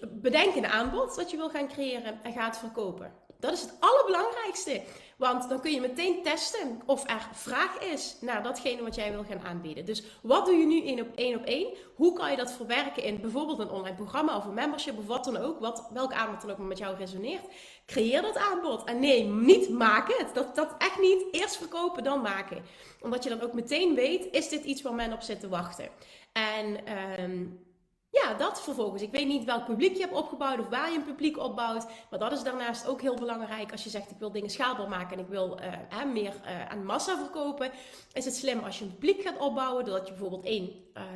bedenk een aanbod dat je wil gaan creëren en ga het verkopen. Dat is het allerbelangrijkste. Want dan kun je meteen testen of er vraag is naar datgene wat jij wil gaan aanbieden. Dus wat doe je nu één op één op één? Hoe kan je dat verwerken in bijvoorbeeld een online programma of een membership of wat dan ook? Wat, welk aanbod dan ook met jou resoneert? Creëer dat aanbod. En nee, niet maken. Dat, dat echt niet. Eerst verkopen, dan maken. Omdat je dan ook meteen weet, is dit iets waar men op zit te wachten? En... Um, ja, dat vervolgens. Ik weet niet welk publiek je hebt opgebouwd of waar je een publiek opbouwt. Maar dat is daarnaast ook heel belangrijk. Als je zegt ik wil dingen schaalbaar maken en ik wil uh, meer uh, aan massa verkopen. Is het slim als je een publiek gaat opbouwen. Doordat je bijvoorbeeld één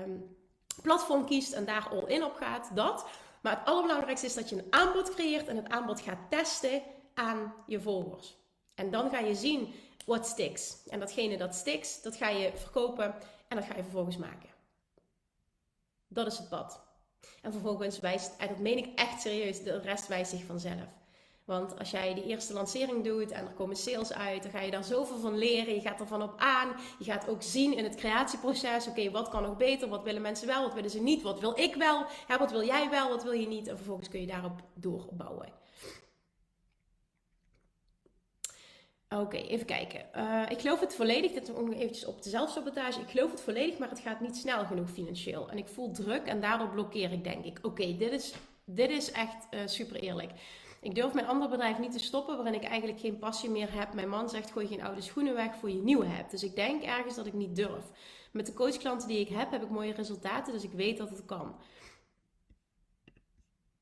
um, platform kiest en daar all in op gaat. Dat. Maar het allerbelangrijkste is dat je een aanbod creëert en het aanbod gaat testen aan je volgers. En dan ga je zien wat sticks. En datgene dat sticks, dat ga je verkopen en dat ga je vervolgens maken. Dat is het pad. En vervolgens wijst, en dat meen ik echt serieus, de rest wijst zich vanzelf. Want als jij die eerste lancering doet en er komen sales uit, dan ga je daar zoveel van leren. Je gaat ervan op aan. Je gaat ook zien in het creatieproces: oké, wat kan nog beter? Wat willen mensen wel? Wat willen ze niet? Wat wil ik wel? Ja, wat wil jij wel? Wat wil je niet? En vervolgens kun je daarop doorbouwen. Oké, even kijken. Uh, ik geloof het volledig, dit nog eventjes op de zelfsabotage. Ik geloof het volledig, maar het gaat niet snel genoeg financieel. En ik voel druk en daardoor blokkeer ik, denk ik. Oké, dit, is, dit is echt uh, super eerlijk. Ik durf mijn andere bedrijf niet te stoppen, waarin ik eigenlijk geen passie meer heb. Mijn man zegt: gooi geen oude schoenen weg voor je nieuwe hebt. Dus ik denk ergens dat ik niet durf. Met de coachklanten die ik heb, heb ik mooie resultaten, dus ik weet dat het kan.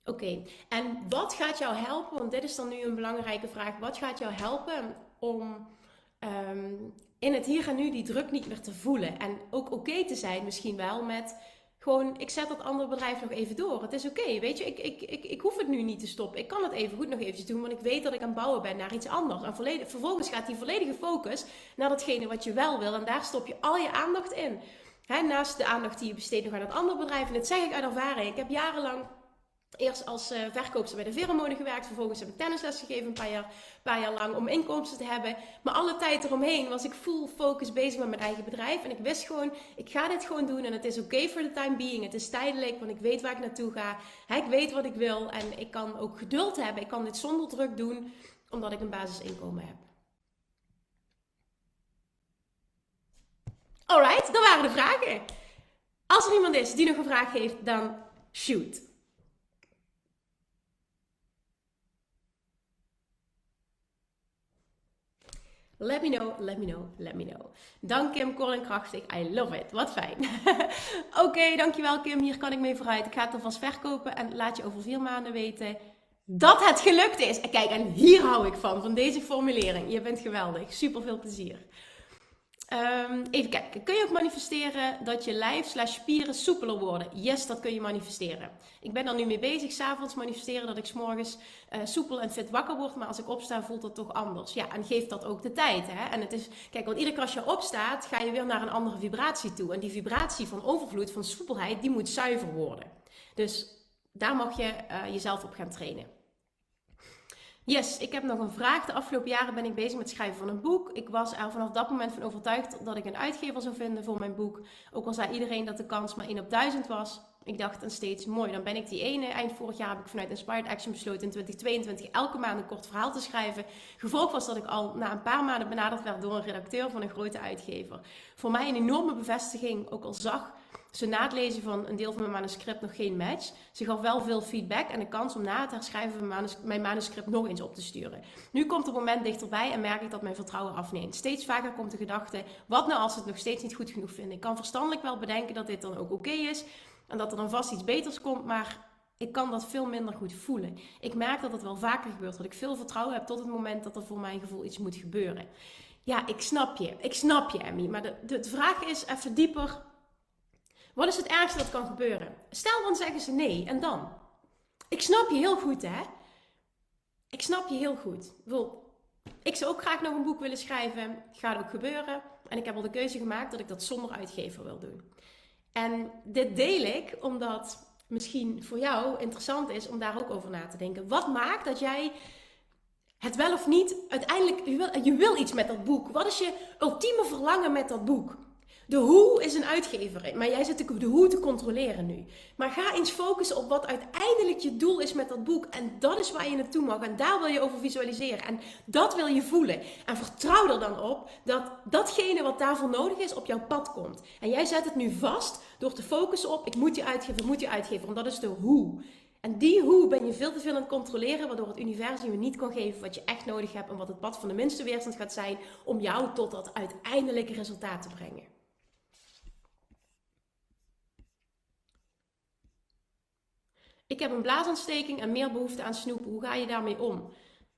Oké, en wat gaat jou helpen? Want dit is dan nu een belangrijke vraag. Wat gaat jou helpen om ehm, in het hier en nu die druk niet meer te voelen? En ook oké te zijn misschien wel met gewoon, ik zet dat andere bedrijf nog even door. Het is oké, weet je, ik, ik, ik, ik hoef het nu niet te stoppen. Ik kan het even goed nog eventjes doen, want ik weet dat ik aan het bouwen ben naar iets anders. En volledig, vervolgens gaat die volledige focus naar datgene wat je wel wil. En daar stop je al je aandacht in. naast de aandacht die je besteedt nog aan het andere bedrijf. En dat zeg ik uit ervaring. Ik heb jarenlang Eerst als uh, verkoopster bij de Veremonie gewerkt. Vervolgens heb ik tennisles gegeven een paar, jaar, paar jaar lang om inkomsten te hebben. Maar alle tijd eromheen was ik full focus bezig met mijn eigen bedrijf. En ik wist gewoon, ik ga dit gewoon doen. En het is oké voor de time being. Het is tijdelijk, want ik weet waar ik naartoe ga. ik weet wat ik wil. En ik kan ook geduld hebben. Ik kan dit zonder druk doen, omdat ik een basisinkomen heb. Alright, dat waren de vragen. Als er iemand is die nog een vraag heeft, dan shoot. Let me know, let me know, let me know. Dank Kim, cool en krachtig. I love it. Wat fijn. Oké, dankjewel Kim. Hier kan ik mee vooruit. Ik ga het alvast verkopen en laat je over vier maanden weten dat het gelukt is. En kijk, en hier hou ik van, van deze formulering. Je bent geweldig. Super veel plezier. Um, even kijken. Kun je ook manifesteren dat je lijf slash spieren soepeler worden? Yes, dat kun je manifesteren. Ik ben er nu mee bezig. S'avonds manifesteren dat ik s'morgens uh, soepel en fit wakker word. Maar als ik opsta voelt dat toch anders. Ja, en geeft dat ook de tijd. Hè? En het is, kijk, want iedere keer als je opstaat ga je weer naar een andere vibratie toe. En die vibratie van overvloed, van soepelheid, die moet zuiver worden. Dus daar mag je uh, jezelf op gaan trainen. Yes, ik heb nog een vraag. De afgelopen jaren ben ik bezig met het schrijven van een boek. Ik was er vanaf dat moment van overtuigd dat ik een uitgever zou vinden voor mijn boek. Ook al zei iedereen dat de kans maar 1 op 1000 was. Ik dacht dan steeds, mooi, dan ben ik die ene. Eind vorig jaar heb ik vanuit Inspired Action besloten in 2022 elke maand een kort verhaal te schrijven. Gevolg was dat ik al na een paar maanden benaderd werd door een redacteur van een grote uitgever. Voor mij een enorme bevestiging, ook al zag ze na het lezen van een deel van mijn manuscript nog geen match. Ze gaf wel veel feedback en de kans om na het herschrijven van mijn manuscript nog eens op te sturen. Nu komt het moment dichterbij en merk ik dat mijn vertrouwen afneemt. Steeds vaker komt de gedachte: wat nou als ze het nog steeds niet goed genoeg vinden? Ik kan verstandelijk wel bedenken dat dit dan ook oké is en dat er dan vast iets beters komt, maar ik kan dat veel minder goed voelen. Ik merk dat het wel vaker gebeurt, dat ik veel vertrouwen heb tot het moment dat er voor mijn gevoel iets moet gebeuren. Ja, ik snap je. Ik snap je, Emmy. Maar de, de, de vraag is even dieper wat is het ergste dat kan gebeuren? Stel dan zeggen ze nee, en dan? Ik snap je heel goed, hè? Ik snap je heel goed. Ik zou ook graag nog een boek willen schrijven. Gaat ook gebeuren. En ik heb al de keuze gemaakt dat ik dat zonder uitgever wil doen. En dit deel ik omdat misschien voor jou interessant is om daar ook over na te denken. Wat maakt dat jij het wel of niet uiteindelijk, wil, je wil iets met dat boek. Wat is je ultieme verlangen met dat boek? De hoe is een uitgever, maar jij zit de hoe te controleren nu. Maar ga eens focussen op wat uiteindelijk je doel is met dat boek. En dat is waar je naartoe mag. En daar wil je over visualiseren. En dat wil je voelen. En vertrouw er dan op dat datgene wat daarvoor nodig is op jouw pad komt. En jij zet het nu vast door te focussen op: ik moet je uitgeven, moet je uitgeven. Want dat is de hoe. En die hoe ben je veel te veel aan het controleren, waardoor het universum je niet kan geven wat je echt nodig hebt en wat het pad van de minste weerstand gaat zijn om jou tot dat uiteindelijke resultaat te brengen. Ik heb een blaasontsteking en meer behoefte aan snoepen. Hoe ga je daarmee om?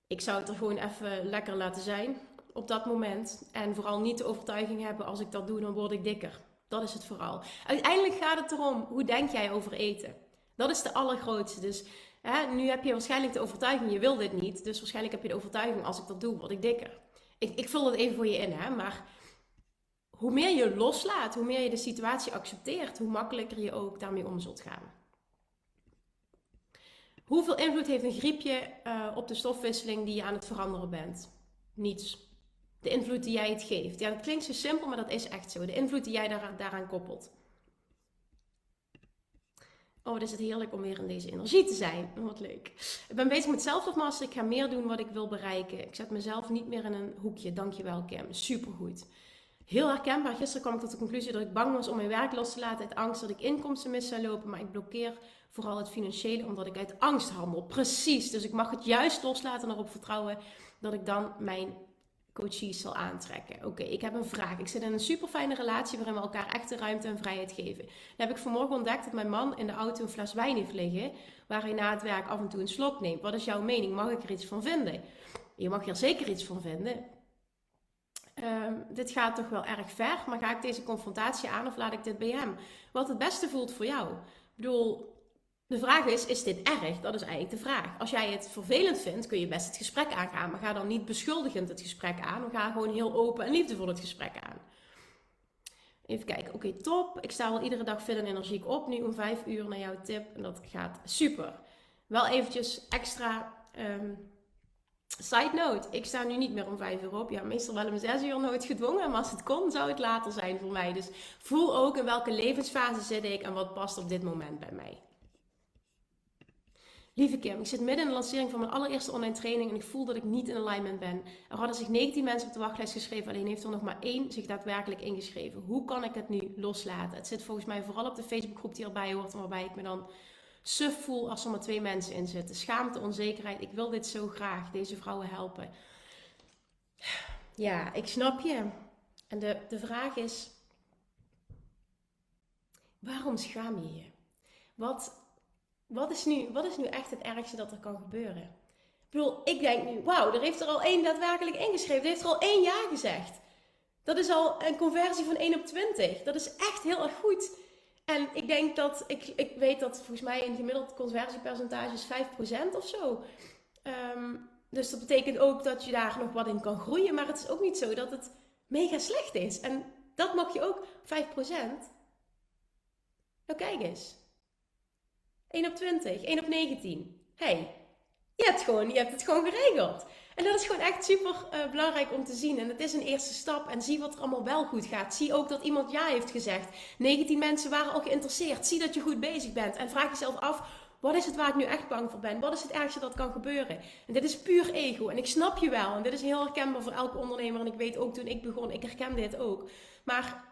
Ik zou het er gewoon even lekker laten zijn op dat moment. En vooral niet de overtuiging hebben: als ik dat doe, dan word ik dikker. Dat is het vooral. Uiteindelijk gaat het erom: hoe denk jij over eten? Dat is de allergrootste. Dus hè, nu heb je waarschijnlijk de overtuiging: je wil dit niet. Dus waarschijnlijk heb je de overtuiging: als ik dat doe, word ik dikker. Ik, ik vul dat even voor je in, hè? Maar hoe meer je loslaat, hoe meer je de situatie accepteert, hoe makkelijker je ook daarmee om zult gaan. Hoeveel invloed heeft een griepje uh, op de stofwisseling die je aan het veranderen bent? Niets. De invloed die jij het geeft. Ja, dat klinkt zo simpel, maar dat is echt zo. De invloed die jij daaraan, daaraan koppelt. Oh, wat is het heerlijk om weer in deze energie te zijn. Wat leuk. Ik ben bezig met zelfvermaster. Ik ga meer doen wat ik wil bereiken. Ik zet mezelf niet meer in een hoekje. Dankjewel, Kim. Supergoed. Heel herkenbaar. Gisteren kwam ik tot de conclusie dat ik bang was om mijn werk los te laten uit angst dat ik inkomsten mis zou lopen. Maar ik blokkeer Vooral het financiële, omdat ik uit angst handel. Precies. Dus ik mag het juist loslaten en erop vertrouwen dat ik dan mijn coaches zal aantrekken. Oké, ik heb een vraag. Ik zit in een super fijne relatie waarin we elkaar echt de ruimte en vrijheid geven. Dan heb ik vanmorgen ontdekt dat mijn man in de auto een fles wijn heeft liggen, waar hij na het werk af en toe een slok neemt. Wat is jouw mening? Mag ik er iets van vinden? Je mag er zeker iets van vinden. Ehm, dit gaat toch wel erg ver, maar ga ik deze confrontatie aan of laat ik dit bij hem? Wat het beste voelt voor jou. Ik bedoel, de vraag is, is dit erg? Dat is eigenlijk de vraag. Als jij het vervelend vindt, kun je best het gesprek aangaan. Maar ga dan niet beschuldigend het gesprek aan. Maar ga gewoon heel open en liefdevol het gesprek aan. Even kijken. Oké, top. Ik sta wel iedere dag fit en energiek op. Nu om vijf uur naar jouw tip. En dat gaat super. Wel eventjes extra... Um, Side note, ik sta nu niet meer om vijf uur op. Ja, meestal wel om zes uur nooit gedwongen. Maar als het kon, zou het later zijn voor mij. Dus voel ook in welke levensfase zit ik en wat past op dit moment bij mij. Lieve Kim, ik zit midden in de lancering van mijn allereerste online training en ik voel dat ik niet in alignment ben. Er hadden zich 19 mensen op de wachtlijst geschreven, alleen heeft er nog maar één zich daadwerkelijk ingeschreven. Hoe kan ik het nu loslaten? Het zit volgens mij vooral op de Facebookgroep die erbij hoort, waarbij ik me dan suf voel als er maar twee mensen in zitten. Schaamte, onzekerheid. Ik wil dit zo graag, deze vrouwen helpen. Ja, ik snap je. En de, de vraag is: waarom schaam je je? Wat, wat is, nu, wat is nu echt het ergste dat er kan gebeuren? Ik bedoel, ik denk nu, wauw, er heeft er al één daadwerkelijk ingeschreven. Er heeft er al één ja gezegd. Dat is al een conversie van 1 op 20. Dat is echt heel erg goed. En ik denk dat, ik, ik weet dat volgens mij een gemiddeld conversiepercentage is 5% of zo. Ehm, dus dat betekent ook dat je daar nog wat in kan groeien. Maar het is ook niet zo dat het mega slecht is. En dat mag je ook, 5%. Nou kijk eens. 1 op 20, 1 op 19. hey, Je je hebt het gewoon geregeld. En dat is gewoon echt super uh, belangrijk om te zien. En het is een eerste stap. En zie wat er allemaal wel goed gaat. Zie ook dat iemand ja heeft gezegd. 19 mensen waren al geïnteresseerd. Zie dat je goed bezig bent. En vraag jezelf af: wat is het waar ik nu echt bang voor ben? Wat is het ergste dat kan gebeuren? En dit is puur ego. En ik snap je wel. En dit is heel herkenbaar voor elke ondernemer. En ik weet ook toen ik begon, ik herken dit ook. Maar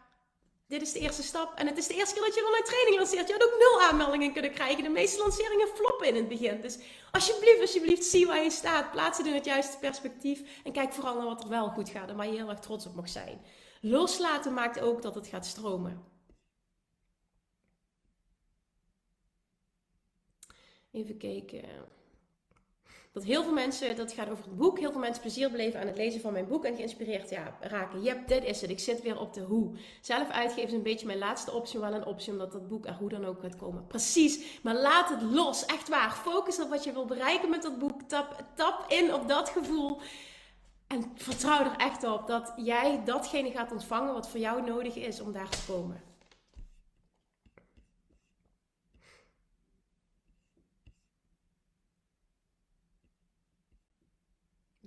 dit is de eerste stap. En het is de eerste keer dat je een training lanceert. Je had ook nul aanmeldingen kunnen krijgen. De meeste lanceringen floppen in het begin. Dus alsjeblieft, alsjeblieft, zie waar je staat. Plaats het in het juiste perspectief. En kijk vooral naar wat er wel goed gaat en waar je heel erg trots op mag zijn. Loslaten maakt ook dat het gaat stromen. Even kijken dat heel veel mensen, dat gaat over het boek, heel veel mensen plezier beleven aan het lezen van mijn boek en geïnspireerd ja, raken. Yep, dit is het. Ik zit weer op de hoe. Zelf uitgeven is een beetje mijn laatste optie, wel een optie, omdat dat boek er hoe dan ook gaat komen. Precies, maar laat het los. Echt waar. Focus op wat je wil bereiken met dat boek. Tap, tap in op dat gevoel. En vertrouw er echt op dat jij datgene gaat ontvangen wat voor jou nodig is om daar te komen.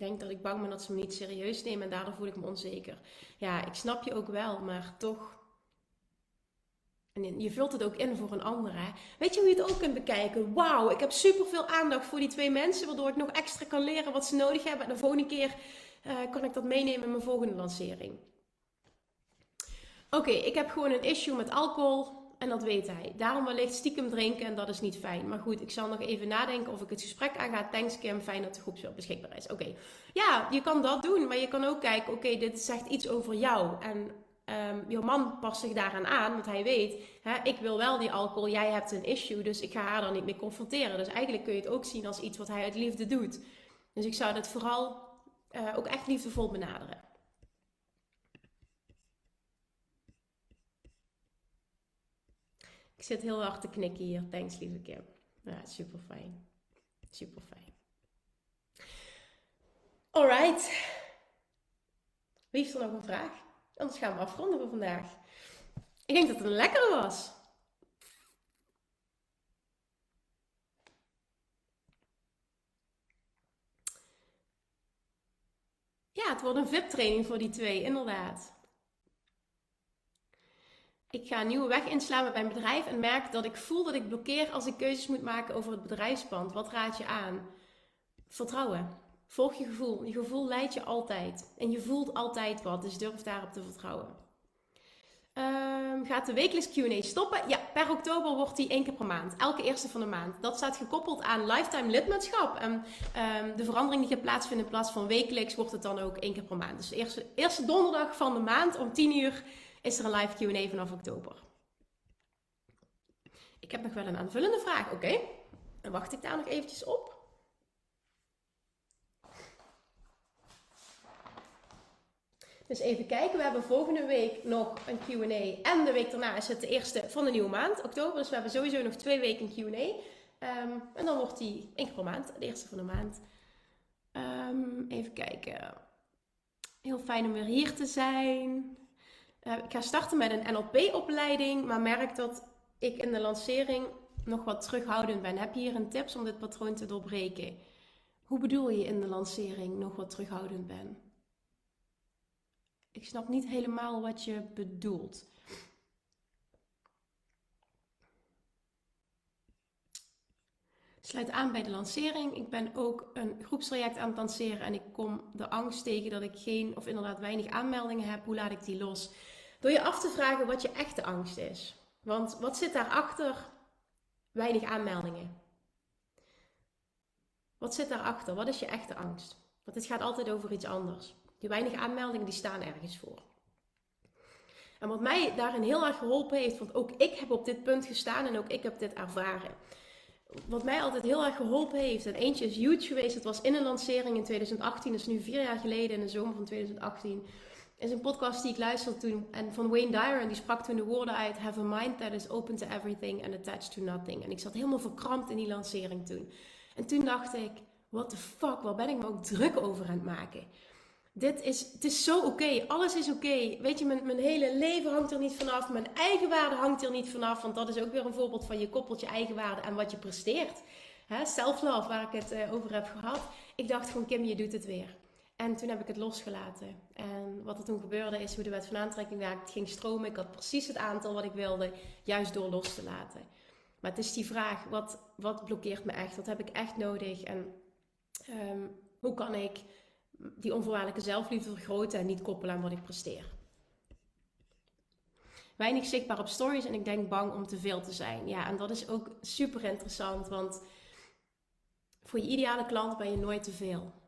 Denk dat ik bang ben dat ze me niet serieus nemen en daardoor voel ik me onzeker. Ja, ik snap je ook wel, maar toch. En je vult het ook in voor een ander. Hè? Weet je hoe je het ook kunt bekijken? Wauw, ik heb superveel aandacht voor die twee mensen, waardoor ik nog extra kan leren wat ze nodig hebben. En de volgende keer uh, kan ik dat meenemen in mijn volgende lancering. Oké, ik heb gewoon een issue met alcohol. En dat weet hij. Daarom wellicht stiekem drinken en dat is niet fijn. Maar goed, ik zal nog even nadenken of ik het gesprek aanga. Thanks Kim, fijn dat de groep zo beschikbaar is. Oké, ja, je kan dat doen. Maar je kan ook kijken, oké, dit zegt iets over jou. En um, je man past zich daaraan aan, want hij weet, hè, ik wil wel die alcohol, jij hebt een issue, dus ik ga haar dan niet mee confronteren. Dus eigenlijk kun je het ook zien als iets wat hij uit liefde doet. Dus ik zou dat vooral uh, ook echt liefdevol benaderen. Ik zit heel hard te knikken hier. Thanks, lieve Kim. Ja, super fijn. Super fijn. Alright. Er nog een vraag? Anders gaan we afronden voor vandaag. Ik denk dat het een lekkere was. Ja, het wordt een VIP-training voor die twee, inderdaad ik ga een nieuwe weg inslaan met mijn bedrijf en merk dat ik voel dat ik blokkeer als ik keuzes moet maken over het bedrijfspand. Wat raad je aan? Vertrouwen. Volg je gevoel. Je gevoel leidt je altijd. En je voelt altijd wat, dus durf daarop te vertrouwen. Um, gaat de wekelijks Q&A stoppen? Ja, per oktober wordt die één keer per maand. Elke eerste van de maand. Dat staat gekoppeld aan lifetime lidmaatschap. En um, de verandering die gaat plaatsvinden in plaats van wekelijks wordt het dan ook één keer per maand. Dus de eerste, eerste donderdag van de maand om 10 uur is er een live Q&A vanaf oktober. Ik heb nog wel een aanvullende vraag. Oké, dan wacht ik daar nog eventjes op. Dus even kijken, we hebben volgende week nog een Q&A en de week daarna is het de eerste van de nieuwe maand, oktober. Dus we hebben sowieso nog twee weken Q&A. Ehm, en dan wordt die één keer per maand, de eerste van de maand. Um, even kijken. Heel fijn om weer hier te zijn. Uh, ik ga starten met een NLP-opleiding, maar merk dat ik in de lancering nog wat terughoudend ben. Heb je hier een tips om dit patroon te doorbreken? Hoe bedoel je in de lancering nog wat terughoudend ben? Ik snap niet helemaal wat je bedoelt. Sluit aan bij de lancering. Ik ben ook een groepstraject aan het lanceren en ik kom de angst tegen dat ik geen of inderdaad weinig aanmeldingen heb. Hoe laat ik die los? Door je af te vragen wat je echte angst is. Want wat zit daarachter? Weinig aanmeldingen. Wat zit daarachter? Wat is je echte angst? Want het gaat altijd over iets anders. Die weinig aanmeldingen die staan ergens voor. En wat mij daarin heel erg geholpen heeft, want ook ik heb op dit punt gestaan en ook ik heb dit ervaren. Wat mij altijd heel erg geholpen heeft, en eentje is huge geweest, dat was in een lancering in 2018, dat is nu vier jaar geleden, in de zomer van 2018 is een podcast die ik luisterde toen en van Wayne Dyer en die sprak toen de woorden uit have a mind that is open to everything and attached to nothing. En ik zat helemaal verkrampt in die lancering toen. En toen dacht ik, what the fuck, waar ben ik me ook druk over aan het maken? Dit is, het is zo oké, alles is oké. Weet je, mijn, mijn hele leven hangt er niet vanaf, mijn eigen waarde hangt er niet vanaf, want dat is ook weer een voorbeeld van je koppelt je eigen waarde aan wat je presteert. self-love, waar ik het uh, over heb gehad. Ik dacht gewoon, Kim, je doet het weer. En toen heb ik het losgelaten. En wat er toen gebeurde is hoe de wet van aantrekking werkt. Ging stromen. Ik had precies het aantal wat ik wilde, juist door los te laten. Maar het is die vraag, wat, wat blokkeert me echt? Wat heb ik echt nodig? En ehm, hoe kan ik die onvoorwaardelijke zelfliefde vergroten en niet koppelen aan wat ik presteer? Weinig zichtbaar op stories en ik denk bang om te veel te zijn. Ja, en dat is ook super interessant, want voor je ideale klant ben je nooit te veel.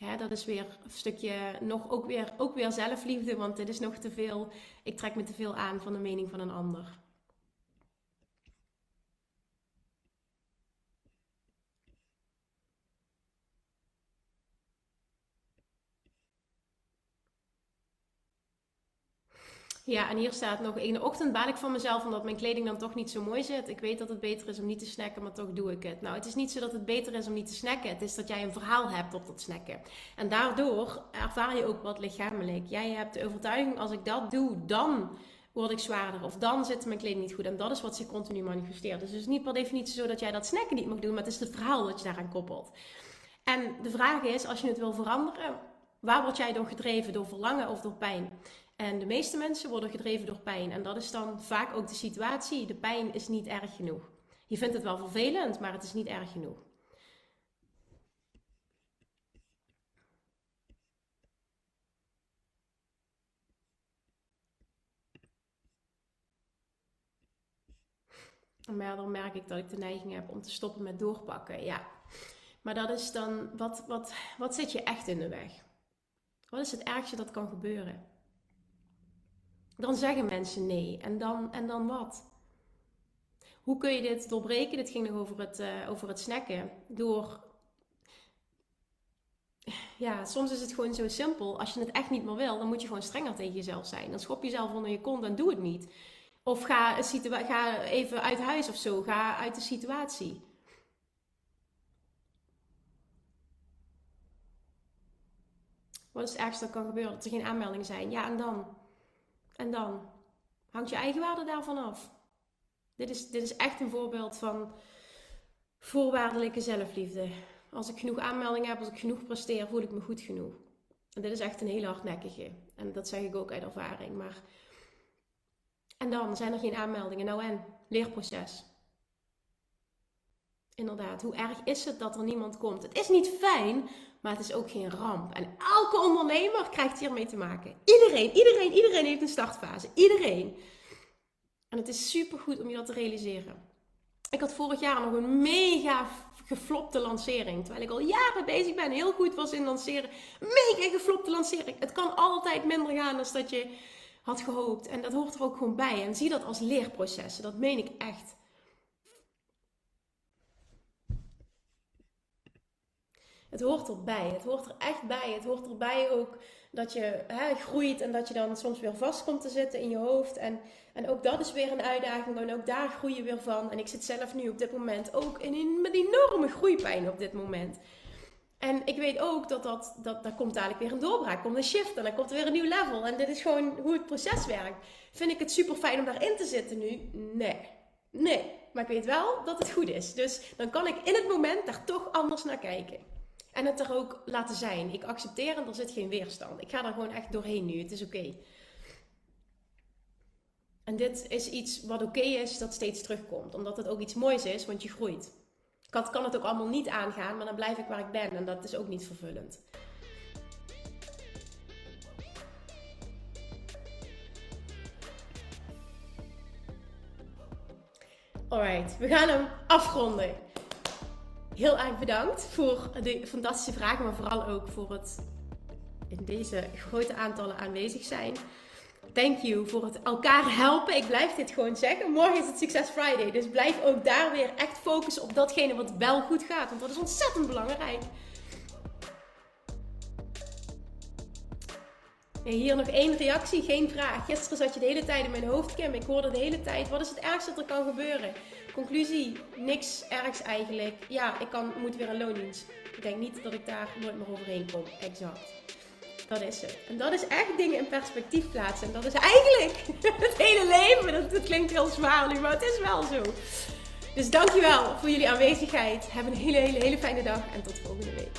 Ja, dat is weer een stukje, nog ook weer, ook weer zelfliefde, want dit is nog te veel. Ik trek me te veel aan van de mening van een ander. Ja, en hier staat nog: in ochtend baal ik van mezelf omdat mijn kleding dan toch niet zo mooi zit. Ik weet dat het beter is om niet te snacken, maar toch doe ik het. Nou, het is niet zo dat het beter is om niet te snacken. Het is dat jij een verhaal hebt op dat snacken. En daardoor ervaar je ook wat lichamelijk. Jij hebt de overtuiging: als ik dat doe, dan word ik zwaarder. Of dan zit mijn kleding niet goed. En dat is wat zich continu manifesteert. Dus het is niet per definitie zo dat jij dat snacken niet mag doen, maar het is het verhaal dat je daaraan koppelt. En de vraag is: als je het wil veranderen, waar word jij door gedreven? Door verlangen of door pijn? En de meeste mensen worden gedreven door pijn. En dat is dan vaak ook de situatie. De pijn is niet erg genoeg. Je vindt het wel vervelend, maar het is niet erg genoeg. Maar dan merk ik dat ik de neiging heb om te stoppen met doorpakken. Ja. Maar dat is dan, wat, wat, wat zit je echt in de weg? Wat is het ergste dat kan gebeuren? Dan zeggen mensen nee. En dan, en dan wat? Hoe kun je dit doorbreken? Dit ging nog over het, uh, over het snacken. Door. Ja, soms is het gewoon zo simpel. Als je het echt niet meer wil, dan moet je gewoon strenger tegen jezelf zijn. Dan schop jezelf onder je kont en doe het niet. Of ga, ga even uit huis of zo. Ga uit de situatie. Wat is het ergste dat kan gebeuren? Dat er geen aanmeldingen zijn. Ja, en dan? En dan hangt je eigen waarde daarvan af. Dit is, dit is echt een voorbeeld van voorwaardelijke zelfliefde. Als ik genoeg aanmeldingen heb, als ik genoeg presteer, voel ik me goed genoeg. En dit is echt een hele hardnekkige. En dat zeg ik ook uit ervaring. Maar... En dan zijn er geen aanmeldingen. Nou en? Leerproces. Inderdaad, hoe erg is het dat er niemand komt? Het is niet fijn, maar het is ook geen ramp. En elke ondernemer krijgt hiermee te maken. Iedereen, iedereen, iedereen heeft een startfase. Iedereen. En het is super goed om je dat te realiseren. Ik had vorig jaar nog een mega geflopte lancering. Terwijl ik al jaren bezig ben, heel goed was in lanceren. Mega geflopte lancering. Het kan altijd minder gaan dan dat je had gehoopt. En dat hoort er ook gewoon bij. En zie dat als leerprocessen. Dat meen ik echt. Het hoort erbij. Het hoort er echt bij. Het hoort erbij ook dat je hè, groeit en dat je dan soms weer vast komt te zitten in je hoofd. En, en ook dat is weer een uitdaging. En ook daar groei je weer van. En ik zit zelf nu op dit moment ook in, met enorme groeipijn op dit moment. En ik weet ook dat, dat, dat daar komt dadelijk weer een doorbraak, komt een shift en dan komt er weer een nieuw level. En dit is gewoon hoe het proces werkt. Vind ik het super fijn om daarin te zitten nu? Nee. Nee. Maar ik weet wel dat het goed is. Dus dan kan ik in het moment daar toch anders naar kijken. En het er ook laten zijn. Ik accepteer en er zit geen weerstand. Ik ga er gewoon echt doorheen nu. Het is oké. En dit is iets wat oké is, dat steeds terugkomt. Omdat het ook iets moois is, want je groeit. Ik kan het ook allemaal niet aangaan, maar dan blijf ik waar ik ben. En dat is ook niet vervullend. Alright, we gaan hem afronden heel erg bedankt voor de fantastische vragen, maar vooral ook voor het in deze grote aantallen aanwezig zijn. Thank you voor het elkaar helpen. Ik blijf dit gewoon zeggen. Morgen is het Success Friday. Dus blijf ook daar weer echt focussen op datgene wat wel goed gaat. Want dat is ontzettend belangrijk. En hier nog één reactie, geen vraag. Gisteren zat je de hele tijd in mijn hoofd, Kim. Ik hoorde de hele tijd, wat is het ergste dat er kan gebeuren? Conclusie, niks ergs eigenlijk. Ja, ik kan, moet weer een loondienst. Ik denk niet dat ik daar nooit meer overheen kom. Exact. Dat is het. En dat is echt dingen in perspectief plaatsen. En dat is eigenlijk het hele leven. Dat, klinkt heel zwaar nu, maar het is wel zo. Dus dankjewel voor jullie aanwezigheid. Heb een hele, hele, hele fijne dag en tot volgende week.